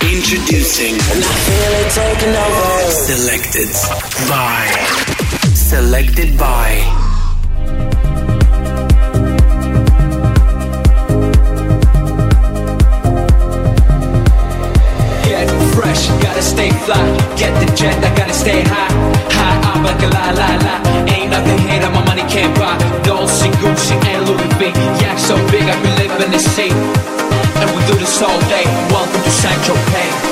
Introducing. And I feel it taking over. Selected by. Selected by. Get fresh, gotta stay fly. Get the jet, I gotta stay high. High up like a la la la. Ain't nothing here that my money can't buy. Dolce, Gucci, and Louis V. Yak so big I can live in the sea. Do this all day. Welcome to San Tropez.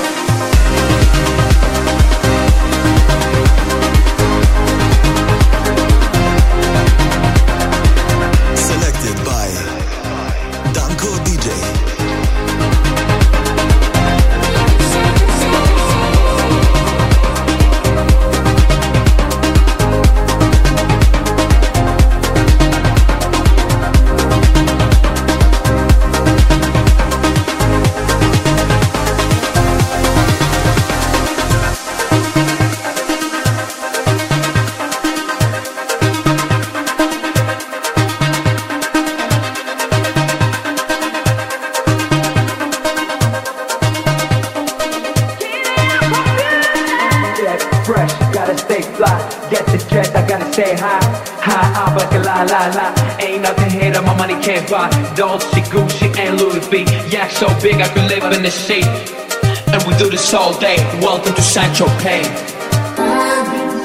Money. Dolce, Gucci, and Louis V. Yak so big I could live in the sea. And we do this all day. Welcome to San Tropez.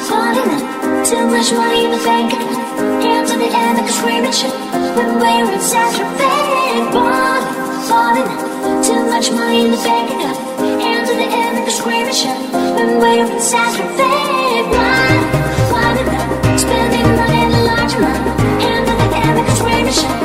Falling in, too much money in the bank account. Hands in the air like a screaming shit. When we're in Saint Tropez, falling, falling in, too much money in the bank account. Hands in the air like a screaming shit. When we're in Saint Tropez, falling, falling in, spending money in a large amount. Hands in the air like a screaming shit.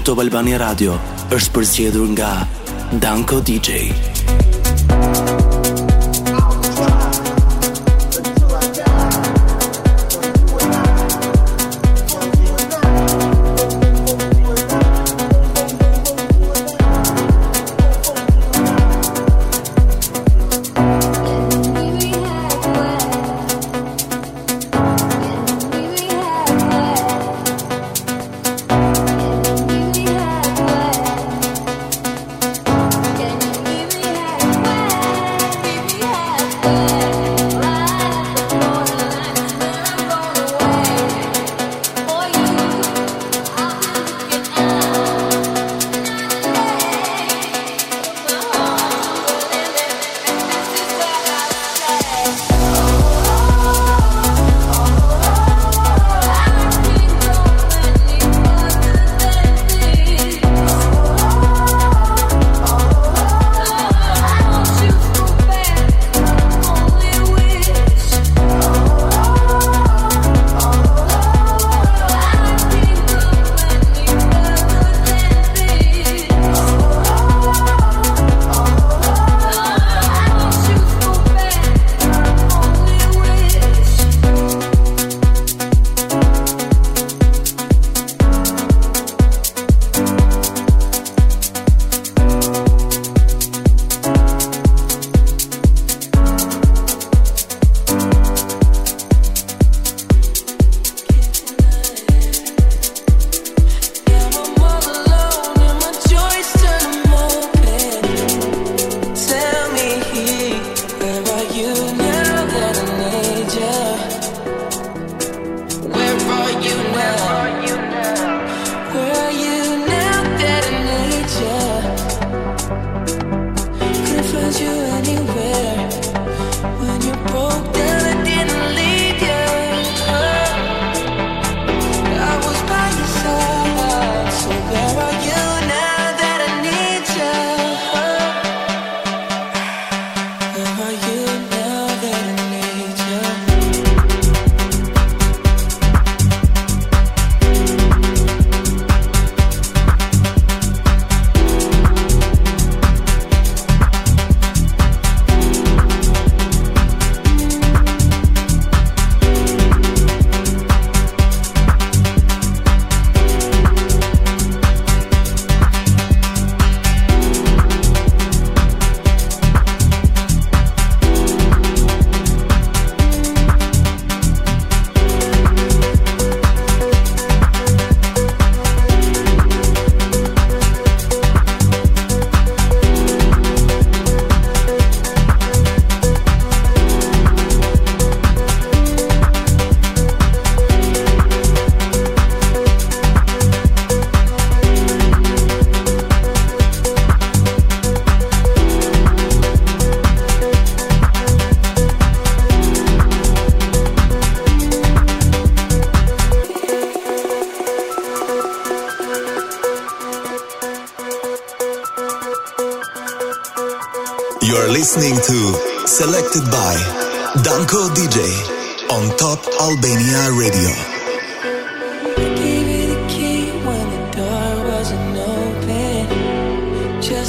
Në Top Albania Radio është përzgjedhur nga Danko DJ.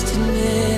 You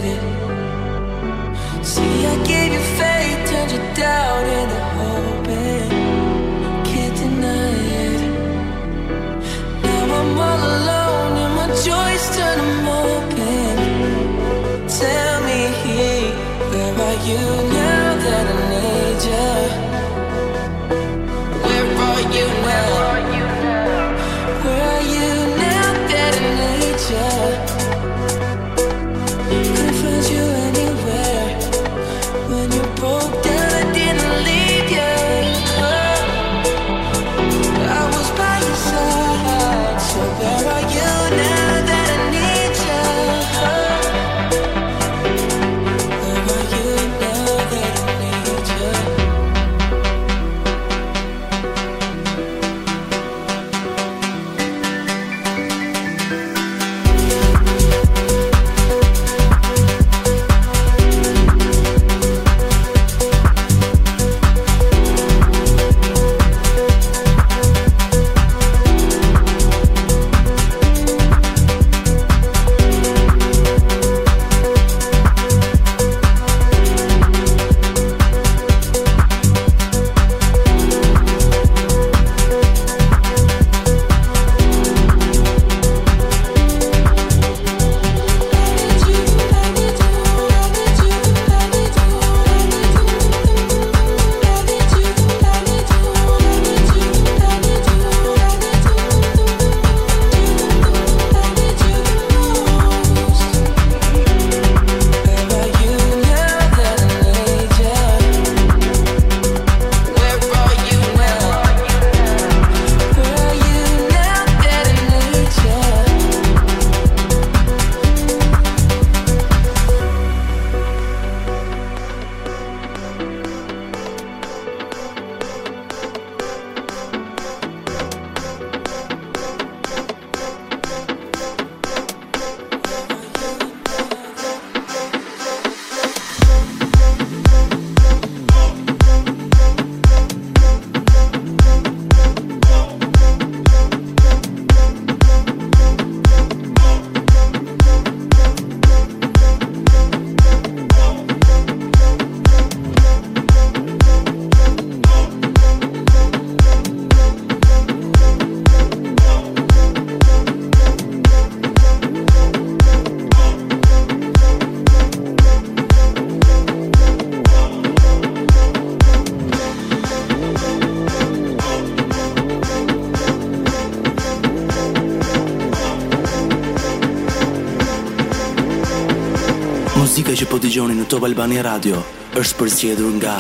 Top Albania Radio është përzgjedhur nga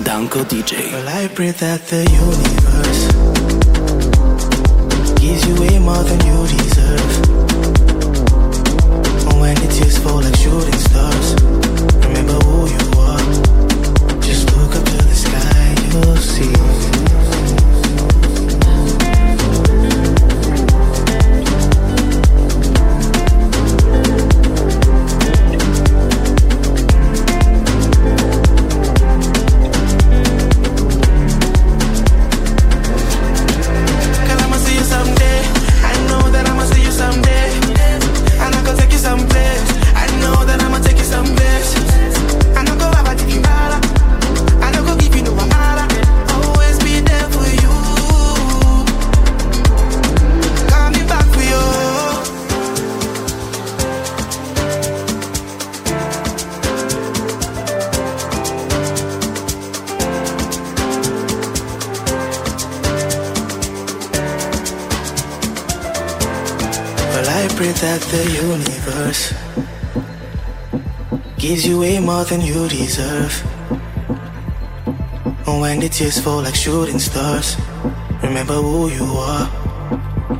Danko DJ. Well, I pray that the universe gives you way more than you deserve. When it tears fall like shooting stars, remember who you are. Just look up to the sky, you'll see. More than you deserve. When the tears fall like shooting stars, remember who you are.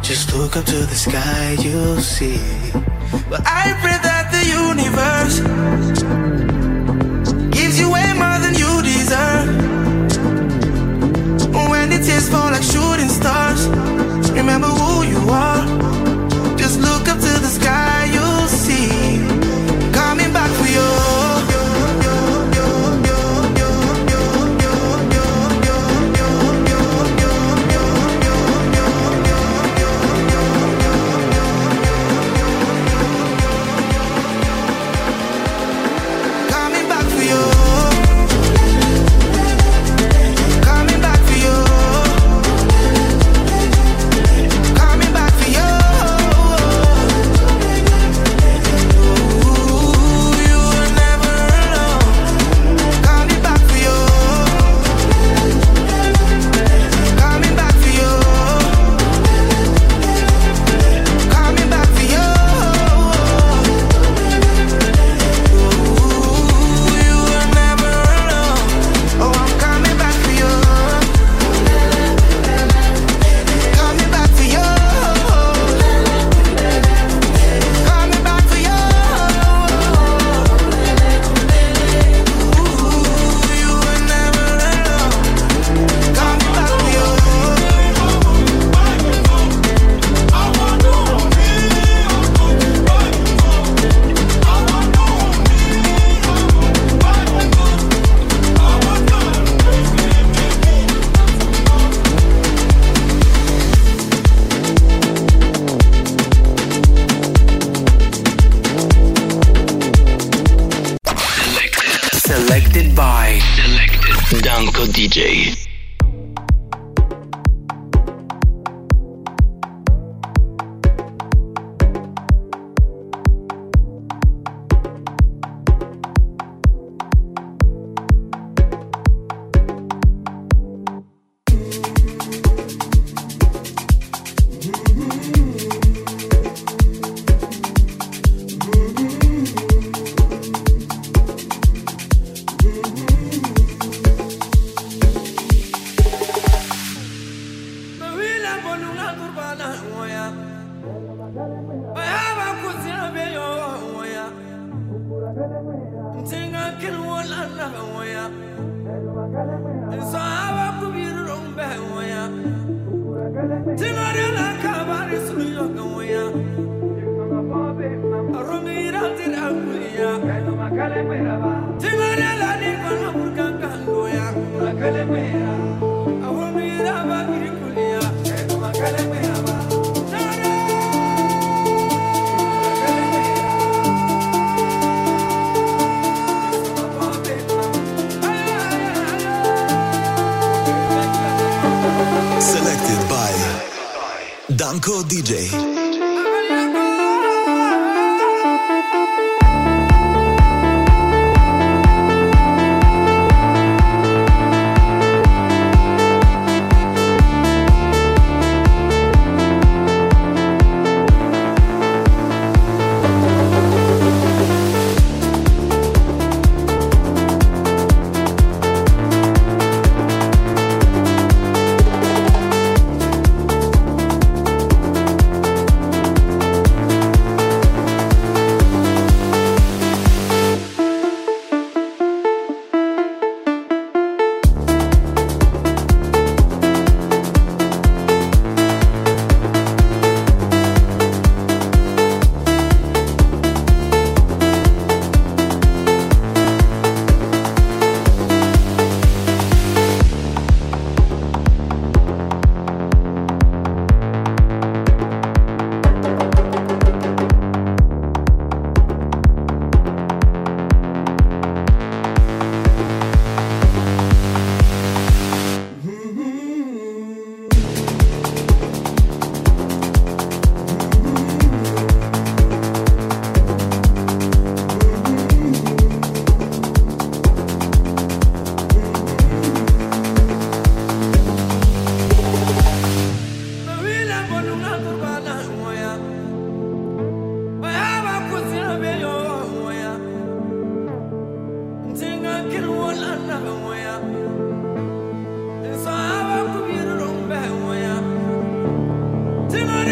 Just look up to the sky, you'll see. But I pray that the universe gives you way more than you deserve. When the tears fall like Selected by Selected Danko DJ. tonight.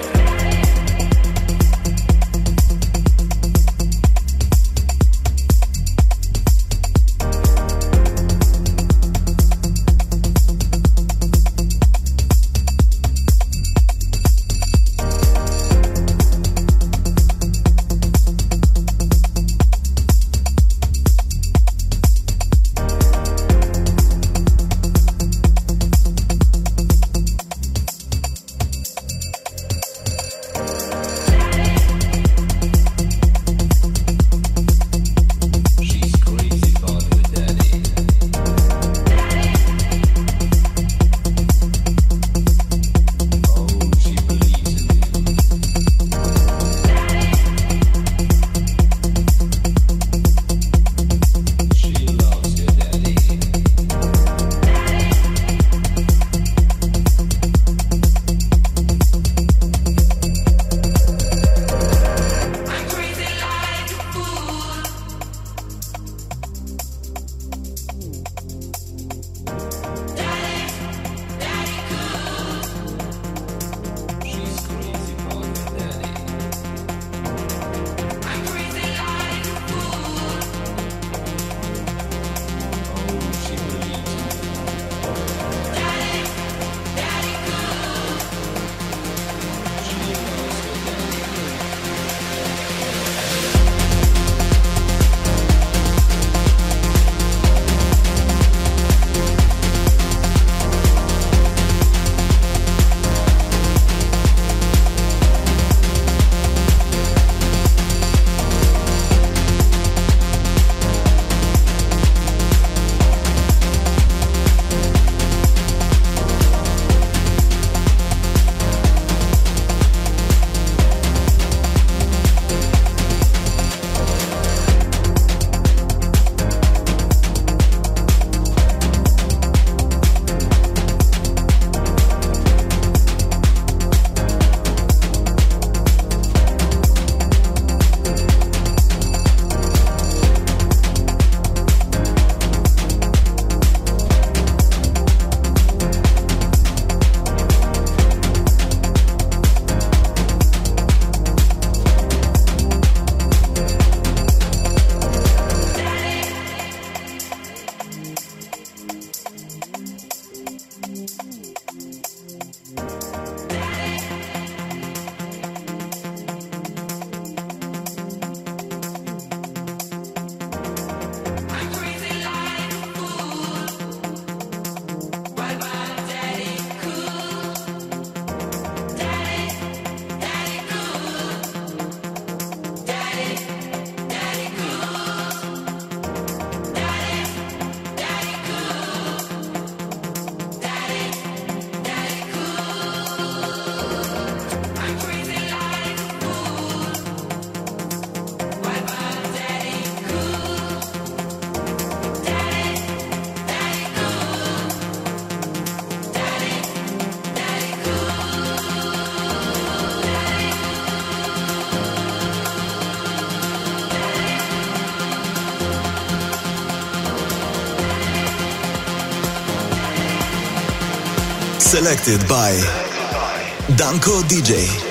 Selected by Danko DJ.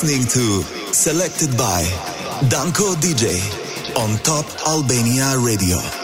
listening to Selected by Danko DJ on Top Albania Radio.